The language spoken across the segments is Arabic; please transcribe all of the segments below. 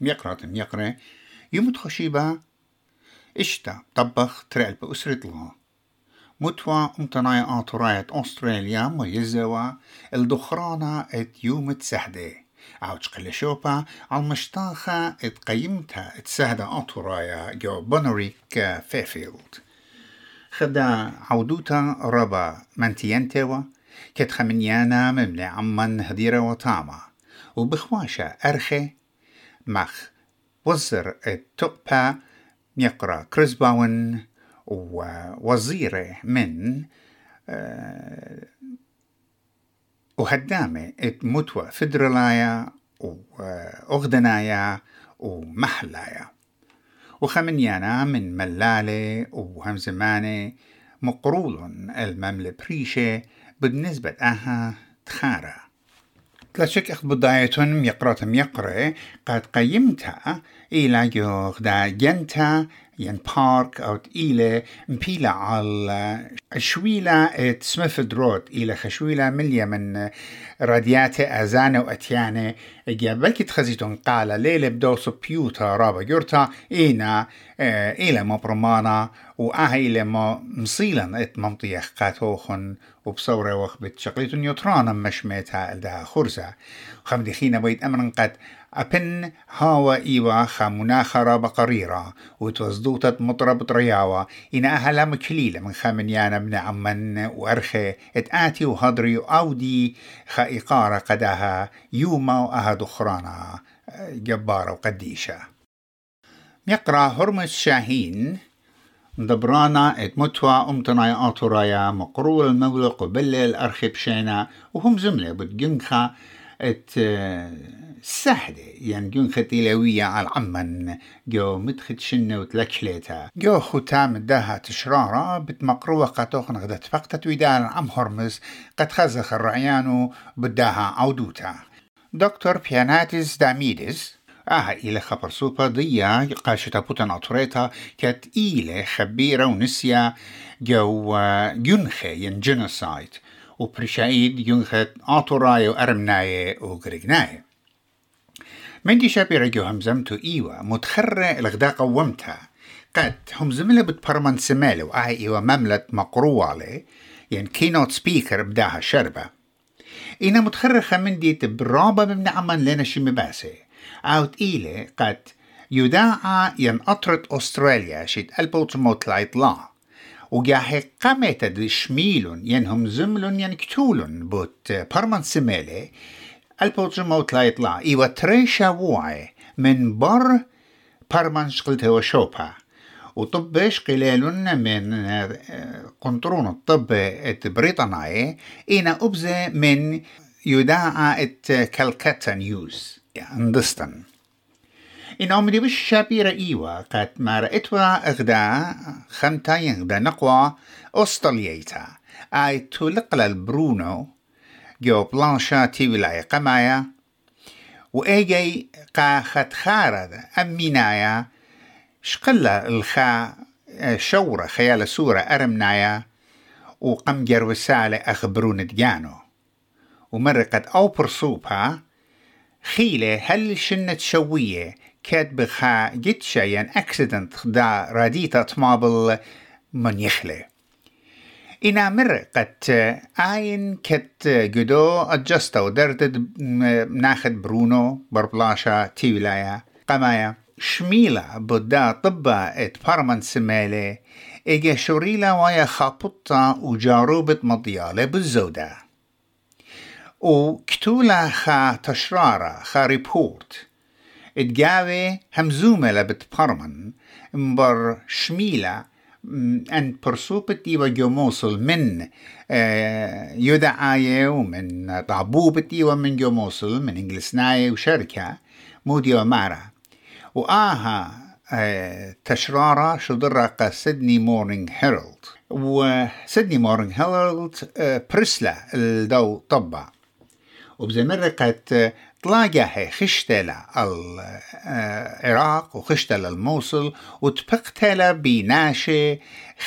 ميقرة ميقرة يمت خشيبة إشتا طبخ ترعل بأسرة الله. متوى أمتناي آطراية أستراليا ميزوا الدخرانة إت يوم تسهدي عاوش قلشوبا على مشتاخة إت قيمتها إت سهدة جو بونريك فيفيلد. خدا عودوتا ربا منتينتوا كت خمنيانا مملي عمان هديرة وطامة وبخواشة أرخي مخ وزر التقبة يقرأ كريسباون ووزيره من آه، وهدامة متوى فدرلايا وأغدنايا ومحلايا. وخمنيانا من ملالة وهمزمانة مقرول المملة بريشة بالنسبة أها تخارة تلاشك أخذ بداية يقرأ يقرأ قد قيمتها إلى يغدا جنتا ين بارك أو إلى مبيلة على شويلة إت سميث رود إلى خشويلة مليا من راديات أزانة وأتيانة. بلكي تخزيتون قال ليلة بدوسو بيوتا رابا جورتا إينا إلى ما برمانا وآه إلى ما مصيلا إت ممطيخ قاتوخن وبصورة وقت بتشقليتون نيوترانا مشميتها إلدها خرزة. خمدخينا بيت أمرن قد أبن هاوا إيوا خامناخرة بقريرة وتوزدوتة مطرب طرياوة إن أهلا مكليلة من خامنيانا من عمن وأرخي اتآتي وهضري وأودي خائقارة قداها يوما وأهد أخرانا جبارة وقديشة. يقرأ هرمس شاهين دبرانا إت متوى امتناي آتورايا مقرول المولق وبلل أرخي بشينا وهم زملة بتجنخا ات سهلة يعني جون ختيلوية على العمن. جو مدخت شنة وتلكليتا جو ختام داها تشرارة. بتمقروة قطوخ نغدت فقطة ويدان عم هرمز. قد خزخ الرعيانو بداها عودوتا. دكتور بياناتيس داميدس آها إلى خبر سوبا ضيا. قاشة بوتن أطريتا كات إلى خبيرة ونسيا. جو ينخي ين جينوسايد و پرشاید og prishaid junghet atorayo armnaye og grignaye مندي شابي رجو همزمتو إيوا متخرة الغدا قومتها قد همزم همزملة بتبرمن سمالة وآي إيوا مملة مقروة لي يعني كينوت سبيكر بداها شربة. إنا متخرة خمندي تبرابة بمن عمان لنا شم باسي أوت إيلي قد يداعى ين أطرة أستراليا شيت 1913 وجاه قامت شميلون ينهم يعني زملون يعني ين كتولون بوت برمان سمالة البوتش موت لا يطلع. إيوا تريشا وعي من بر برمان شقلته وشوبا وطبش قلالون من آه، قنطرون الطب البريطاني إنا أبزة من يداعى كالكتا نيوز. يعني أندستن. إن أمري بش شابيرة إيوة قد ما رأيتوا إغدا خمتا يغدا نقوى أسترليتا. أي تلقل البرونو جو بلانشا تي ولاي قمايا وإيجي قا خد خارد أمينايا شقلا الخا شورة خيال سورة أرمنايا وقم جروسالة أخبرون ديانو ومرقت أو برصوبها خيلة هل شنت شوية كاد بخا جتشا ين أكسيدنت دا راديتا تمابل من يخلي. إنا مر قد آين كت جدو أجستا ودردد ناخد برونو بربلاشا تيولايا. قمايا شميلة بدا طبا إت بارمان سمالي. إيجا شوريلا ويا خابطة وجاروبة مضيالة بالزودة وكتولا خا تشرارة خا ريبورت. اتجاوي همزومة لبت بارمان مبر شميلة أن برسوبتي وجموصل من آه، يدعاية ومن طابوبتي ومن جموصل من إنجلسناية وشركة مودي ومارا وآها آه، تشرارة شدرق سيدني مورنينج هيرالد. وسيدني مورنينج هيرالد آه، برسلة الدو طبع. وبزمرقة تلاقى خشتلة العراق وخشتلة الموصل وتبقتلة بناشة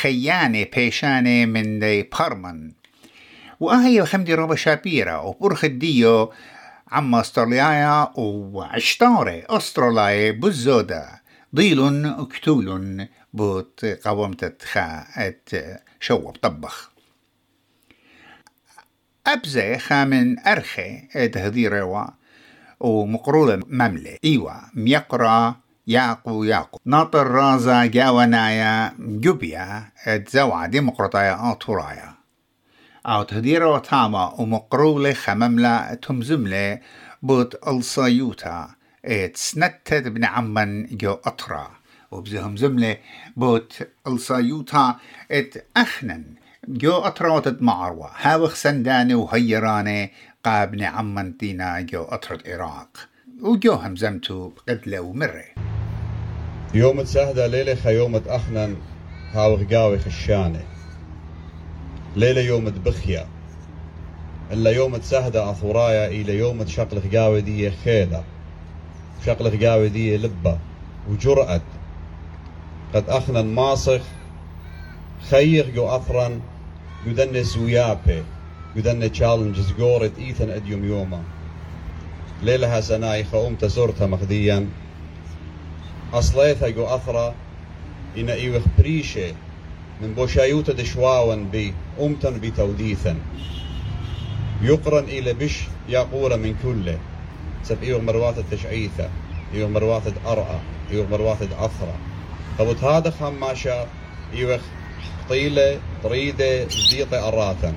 خيانة بيشانة من دي برمن وآهي خمدي روبا شابيرا وبرخ ديو عم أستراليايا وعشتاري استراليا بزودة ضيل كتول بوت قومت خا ات شوب طبخ. أبزي خامن أرخي ات هذي روا ومقرولة مملة. إيوا ميقرا ياقو ياقو. ناطر رازا جاونايا جوبيا ات زوعة ديمقراطية آطورايا أو تهديرا وطاما ومقرولة خمملة تمزملة بوت الصيوتا ات سنتت بن عمان جو أطرا. وبزهم زملة بوت الصيوتا ات أخنن جو أطرات معروة هاوخ سنداني وهيراني قابن عمان دينا جو أطرد إراق وجو همزمتو بقدلة ومرة. يوم تسهدة ليلة خيومة أخنن هاوخ قاوي خشانة. ليلة يوم بخيا إلا يوم تسهدة أثورايا إلى يوم شقلق قاوي دي خيلة. شقلق قاوي دي لبة وجرأة قد أخنن ماصخ خيخ جو أثرا قدن قدن تشالنجز قورت إيثن أديوم يوما ليلها سناي خوم تزورتها مخديا. أصليتها جو أثرا إن إيوخ بريشي من بوشايوتا دشواون بي أمتن بتوديثا يقرن إلى بش يقور من كله. سب إيوغ مروات التشعيثة إيوغ مروات أرأى إيوغ مروات أثرى قبط هذا خماشا إيوغ طيلة طريدة زيطة أراتا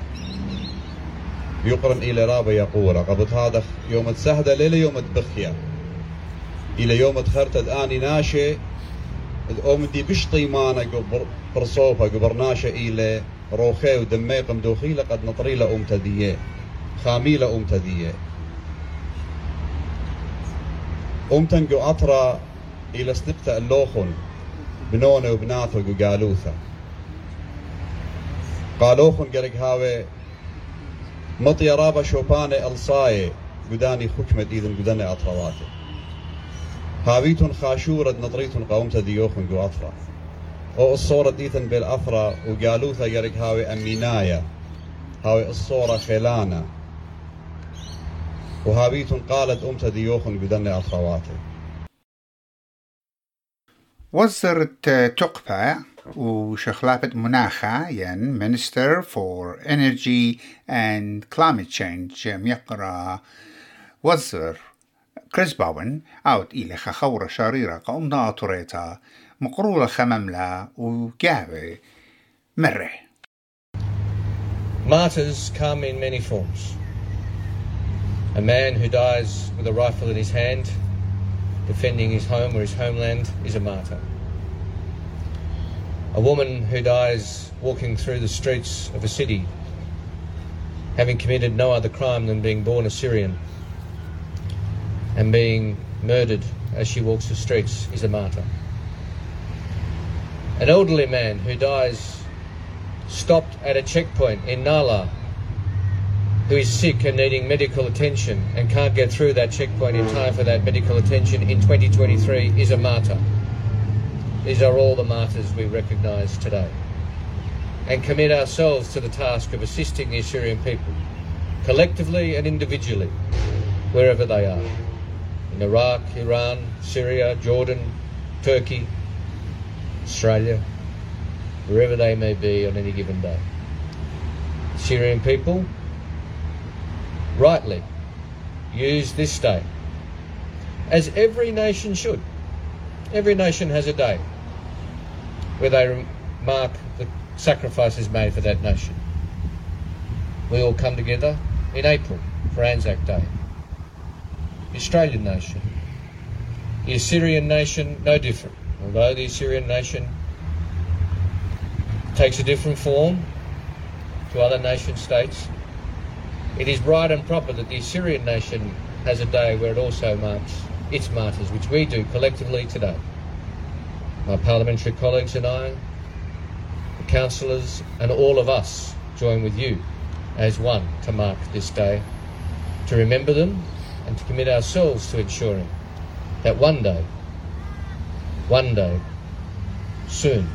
يقرن إلى رابا يقورا قبط هذا يوم تسهدة ليلة يوم تبخيا إلى يوم تخرت آني ناشي الأم دي بش طيمانة قبر برصوفة قبرناشة إلى روخي ودمي قمدوخي. لقد نطري لأم تدية. خامي لأم تدية. أم تنقو أطرى إلى سنبتا اللوخن. بنونه وبناته وقالوثا قالوخن قرق هاوي رابا شوباني الصاي قداني خكمة إذن قداني أطرواتي هاويتون خاشورة نطريتون قومت ديوخن قو أطرا. أو الصورة ديتن بالأثرة وقالوثا قرق هاوي أمينايا هاوي الصورة خيلانا وهاويتون قالت أمت ديوخن قداني أطرواتي وزرت تقفى وشخلافة مناخة ين Minister for Energy and Climate Change ميقرا وزر كريس باون أوت إلى خورة شريرة قوم ناطريتا مقرولة خمملا وقاوي مرة Martyrs come in many forms. A man who dies with a rifle in his hand, defending his home or his homeland, is a martyr. A woman who dies walking through the streets of a city, having committed no other crime than being born a Syrian and being murdered as she walks the streets, is a martyr. An elderly man who dies stopped at a checkpoint in Nala who is sick and needing medical attention and can't get through that checkpoint in time for that medical attention in 2023 is a martyr. These are all the martyrs we recognise today. And commit ourselves to the task of assisting the Assyrian people, collectively and individually, wherever they are. In Iraq, Iran, Syria, Jordan, Turkey, Australia, wherever they may be on any given day. Syrian people, rightly, use this day, as every nation should. Every nation has a day where they mark the sacrifices made for that nation. We all come together in April for Anzac Day. The Australian nation. The Assyrian nation, no different. Although the Assyrian nation takes a different form to other nation states, it is right and proper that the Assyrian nation has a day where it also marks its martyrs, which we do collectively today my parliamentary colleagues and I, the councillors, and all of us join with you as one to mark this day, to remember them, and to commit ourselves to ensuring that one day, one day, soon,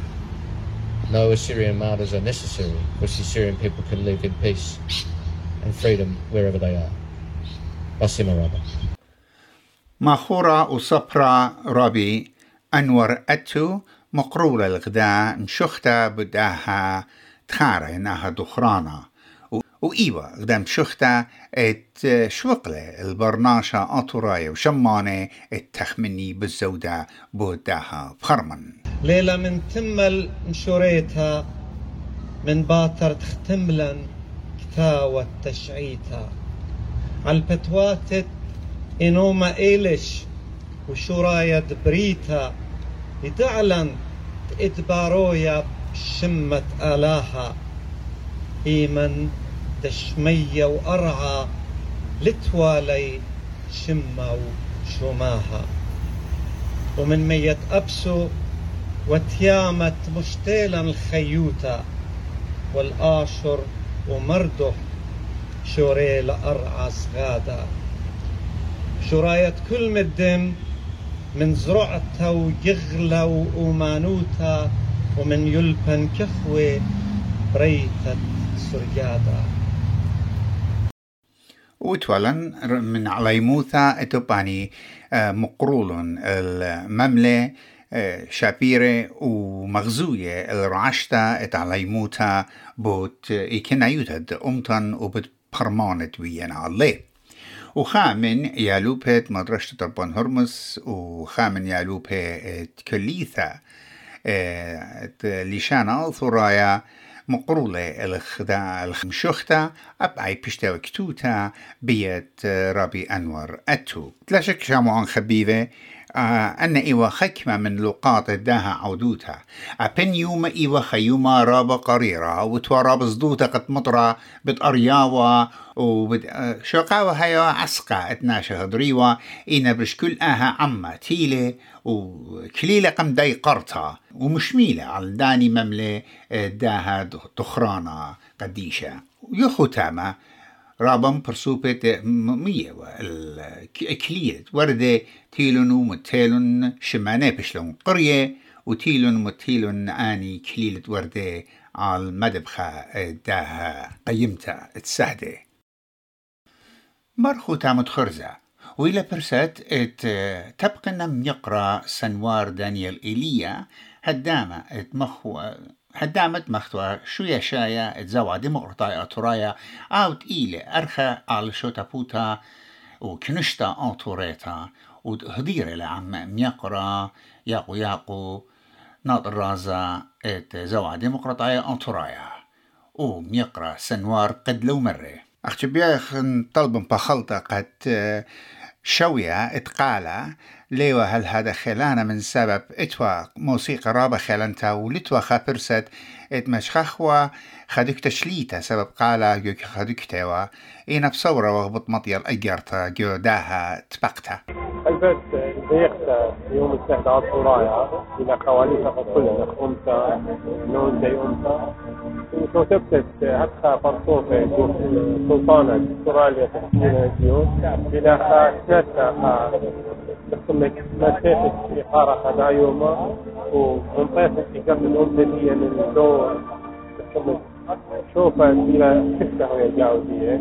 no Assyrian martyrs are necessary, because the Assyrian people can live in peace and freedom wherever they are. Wasima Mahora Usapra Rabbi أنور أتو مقرولة الغداء مشختا بداها تخارة إنها دخرانا. وإيوة قدام شختا إت شوقلة البرناشة أطراية وشمانة التخمني بالزودة بوداها بخرمن. ليلة من تمل مشوريتها من باتر تختملا كتاوة تشعيتها عالبتواتت إنوما إيلش وشورايا دبريتا يتعلن إدبارويا شمة آلاها. إيمن دشمية وأرعى لتوالي شمة وشماها. ومن ميت أبسو وتيامت مشتيلا الخيوتا والآشر ومردح شوريل أرعى صغادا. شراية كل مدم من زرعتا ويغلى ومانوتا ومن يلبن كخوة بريتة سرجادا وتولن من عليموثا اتوباني آه، مقرول المملة آه، شابيرة ومغزوية الرعشتا اتعليموتا بوت إكنايوتد أمتن وبت برمانت ويانا عليه وخامن يالوبة مدرسة دربان هرمس وخامن يالوبة كليثة آه، لشانا ثرايا مقرولة الخدا الخمشوختا أبعي بشتا وكتوتا بيت ربي أنور أتو. لا شك شامو خبيبة أن إيوا خكمة من لقاط داها عودوتا. أبن يوم إيوا خيوما رابا قريرا وتوا رابا صدوتا قد مطرا بتقرياوا وبد آه، هيا عسقا أتناشا هدريوا إينا بش كل آها عما تيلة وكليلة قم داي قرطا ومشميلة على داني مملة آه، داها دخرانا قديشة. يخو تاما رابم برسوبة مية الكليت وردة تيلون ومتيلون شمانة بشلون قرية وتيلون ومتيلون آني كليلة وردة على المدبخة داها قيمتا تسهدة. مرخو تامت خرزة. وإلى برسات ات تبقى نم يقرأ سنوار دانيال إيليا هدامة ات مخو هدامت مختوى شو يشايا اتزوى ديمقراطية أطرايا أو تقيلة أرخى على شو تابوتا وكنشتا أطوريتا وهدير لعم ميقرا ياقو ياقو ناطر رازا إت زوى ديمقراطية أطرايا وميقرا سنوار قد لو مرة. أختي بيخ طلب بخلطة قد شوية إتقالة ليوا هل هذا خلانا من سبب؟ اتوا موسيقى رابا خلانتا ولتوا خابرست ات مشخخوا خدك تشليتا سبب قالا جو خدك توا اينا بصورة وغبط مطيال اجرتا جو داها تبقتا. البت ضيقت يوم إلى خواليسة كلنا أمتا نون فرصوفة سلطانة تحكينا إلى خاشتها تسمى مسيحة إقارة خدا يوما ومنطقة الأمتا دي من الدور تسمى شوفا إلى ستة وهي جاوزية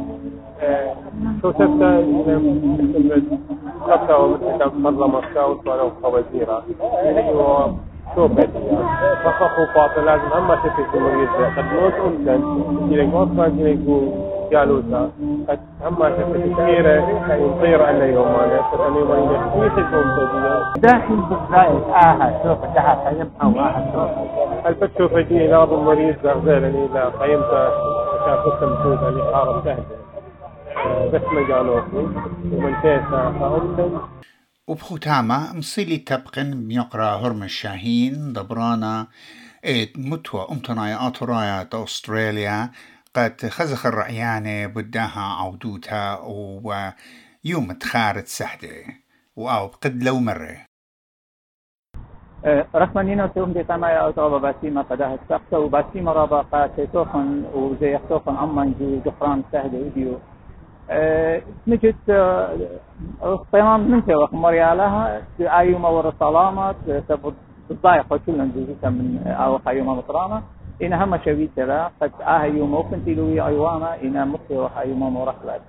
شو ستة إلى حتى ومثل مرة مساوس ولو خوازيرة شوفا فخفوا فاطر لازم أما في مريض قد موت أمتن إلى وصفا إلى جالوسا قد أما كثيرة ونطير أن يوم أنا فأنا يوم أنا كيف الأمتن داخل بالزايد آها شوف تحت قيمها واحد شوف. البت شوف دي لا ابو مريض زغزيلني لا قيمته شافت حارب سهله بس ما جالوكي ومنتيسا فأمتن وبختامة مصيلي تبقن ميقرا هرم الشاهين دبرانا ات متوى امتنايا اطرايا أستراليا. قد خزخ الرعيانة بداها عودوتا ويوم تخارت سحدة. واو قد لو مره رحمانينا توم دي تما يا أوتوبا باسيما قدها السقطة وباسيما رابا قاتيتوخن وزي يختوخن أمان جو جفران سهدة وديو نجد طيران من توا مريالها. ايوما ورا سلامة تضايق كلنا جزيتا من أو ايوما مطرانة إن هم شويت لا قد آه يوم وكنت لوي أيوانا إن مصر ايوما مرخلة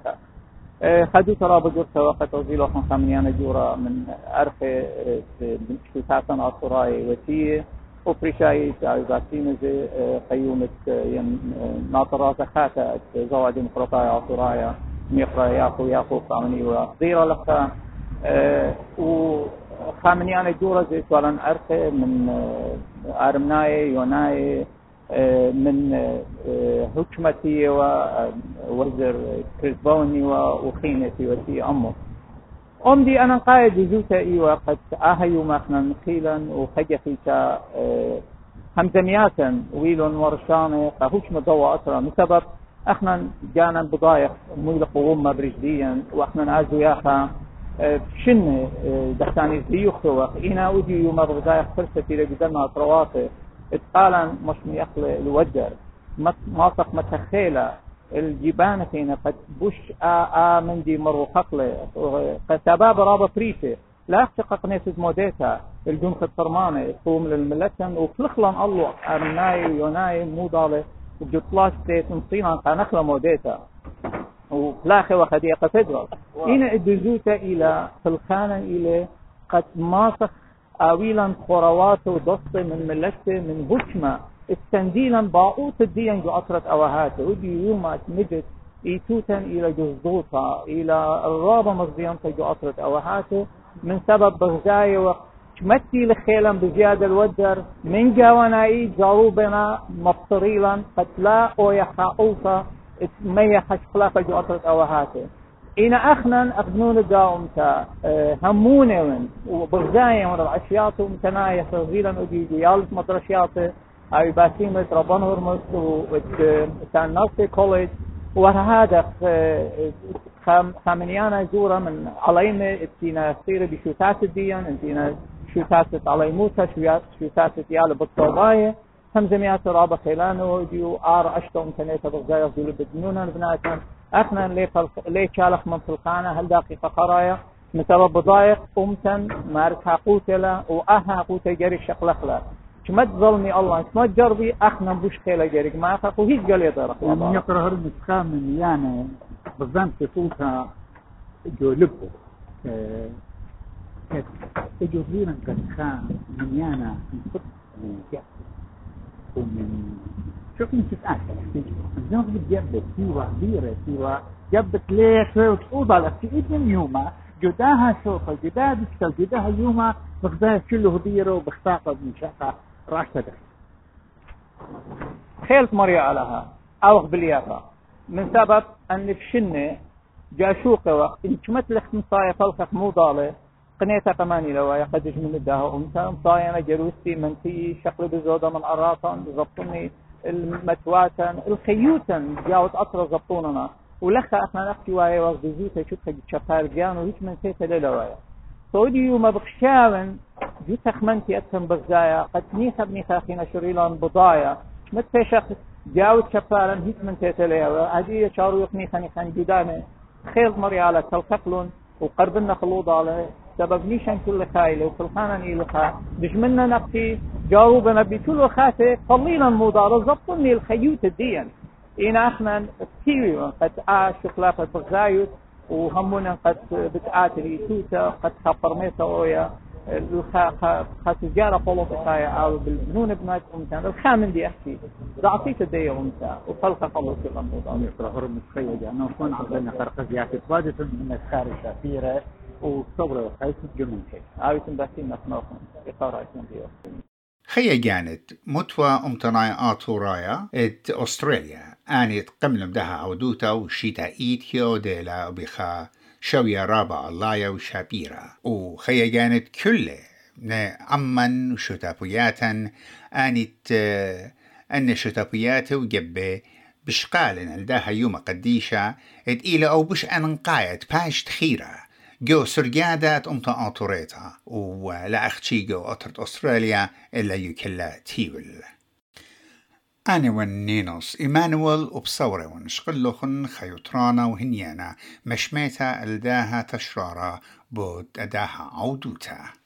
خدو ترى بجرسة وقت وزيلو خن خامنيانا جورا من أرخي شتاتنا أصراي وتيه وفريشاي باسيمة قيومة ناطرات خاتا زواج مقرطايا أصرايا ميقرا ياخو ياخو خامني وغيرا لك وخامنيانا جورا زي سوالا أرخي من أرمناي يوناي من حكمتي ووزر كريسبوني وخينتي وتي أمه أمدي أنا قايد جزوتا إيوا قد آهيو ماخنا نخيلا وخجفيتا همزمياتا ويلون ورشانة قهوش مضوى أسرى بسبب إحنا جانا بضايق ميلق وغمة برجديا وإحنا نعزو ياخا شن دختاني زيوختو إنا أودي يوم بغدايق فرصتي لقدرنا أطرواتي اتقالا مش ميخل الوجر ماسق متخيلة الجبانة فينا قد بوش آ آ من دي مرو قتلة قد سباب رابا فريسة لا اختقق نيسد موديتا. الجون خد فرمانة. قوم للملتن. وفلخلان الله أرناي ويوناي مو ضالة وجطلاش تيت نصينا قانخلا موديتا. وفلاخي وخدية قتدرس إنا ادزوتا إلى خلخانا إلى قد ماسخ آويلا خوروات ودست من ملته من بوشما استنديلا باقوت الدين جو أطرت أوهات. ودي يومات مجد. إيتوتا إلى جزدوطا إلى الرابة مصديان جو أطرت أوهات. من سبب بغزاية وقت شمتي لخيلا بزيادة الودر. من جواناي جاروبنا مبصريلا قد لا أويا خاوفا ميا خشقلاق جو أطرت أوهاته إنا أخنا أخذنون تا آه، همونة من وبغزاية من العشيات ومتناية صغيرا أجيجي يالس مطرشيات أي باسيمة ربان هرمس وكان ناصي كوليج وهذا خامنيانا زورا من علينا اتينا سيرة بشوتات الدين اتينا شوتات علي موسى شوتات يالا بالطوباية هم زميات رابا خيلانو ديو آر أشتو تنيتا بغزايا دولو بدنونا بناتهم إحنا ليه شالخ من فلقانا هل دقيقة قرايا بسبب بضايق قمتن ماركها قوتلا وأها قوتة جري شقلخلا شمت ظلمي الله شمت جربي أخنا بوش خيلا جريك. ما اخاكو هيج قال يدرق من يقرأ هرمسخا من يعني بظن تفوتها جو لبو إجو رينا قد خان من يانا من فت من ومن انت تتاكل الزوج بتجبت سيوا كبيره سيوا جبت ليش؟ وتقوض على من يوما جداها شوفة جداها دسكال جداها يوما بغداها كله ديره من شاقة راشدة. خيلت مريا علىها أوخ باليافا من سبب أن في شنة جاشوقة وقت. إن كمت لك مصايا فلخك مو ضالة. قنيتا قماني لو قدش من الداها أمتا مصايا جروستي منتي شقل بزودة من أراطا زبطني المتواتن الخيوتن جاوت أطرى زبطوننا. ولخا إحنا نحكي وايا وغدزوتا شوفها شفار جان وهيش من سيتا للوايا سعودي يوم بخشاون جو تخمنتي أتهم بغزايا قد نيخا بنيخا خينا شريلان بضايا. متى شخص جاوت شفارا هيش من سيتا للوايا هذه شارو يقنيخا نيخا جدامي خيل مريالة تلققلون وقربنا خلوض على سبب نيشان كل خايلة وفلخانا إيلخا دشمنا نقتي جاوبنا بكل خاته قليلا مضارة زبطني الخيوت الدين إن إحنا كثير قد آ شقلاقة بغايت وهمنا قد بتآتي توتا قد خبرميتا اويا خاتجارة قولو بقايا آو بالبنون بنات امتان الخامن دي احكي ضعطيت دي امتا وخلق في غموضة يقرأ هرم الخيجة انه كون عبدالنا قرقزياتي تواجد من الخارج شافيرة وصبر وخيس جمن كيف عاويتن باسين نخنوخن إقارة ديو خيا جانت متوى أمتناي آتورايا إت أستراليا. آنيت قملم دها عودوتا وشيتا إيتيو ديلا بخا شوية رابع اللايا وشابيرا. وخيا جانت كله أمن وشتابياتا آنيت أن شتابيات وجبه بشقالن الداها يوم قديشة. اد إلى أو بش أنقايت باش تخيرة. جو سرقادات أمتا آطوريتا ولا أختي جو أطرت أستراليا إلا يكلا تيول أنا ونينوس إيمانويل وبصورة ونشقلخن خيوطرانا وهنيانا مشميتا الداها تشرارا بود أداها عودوتا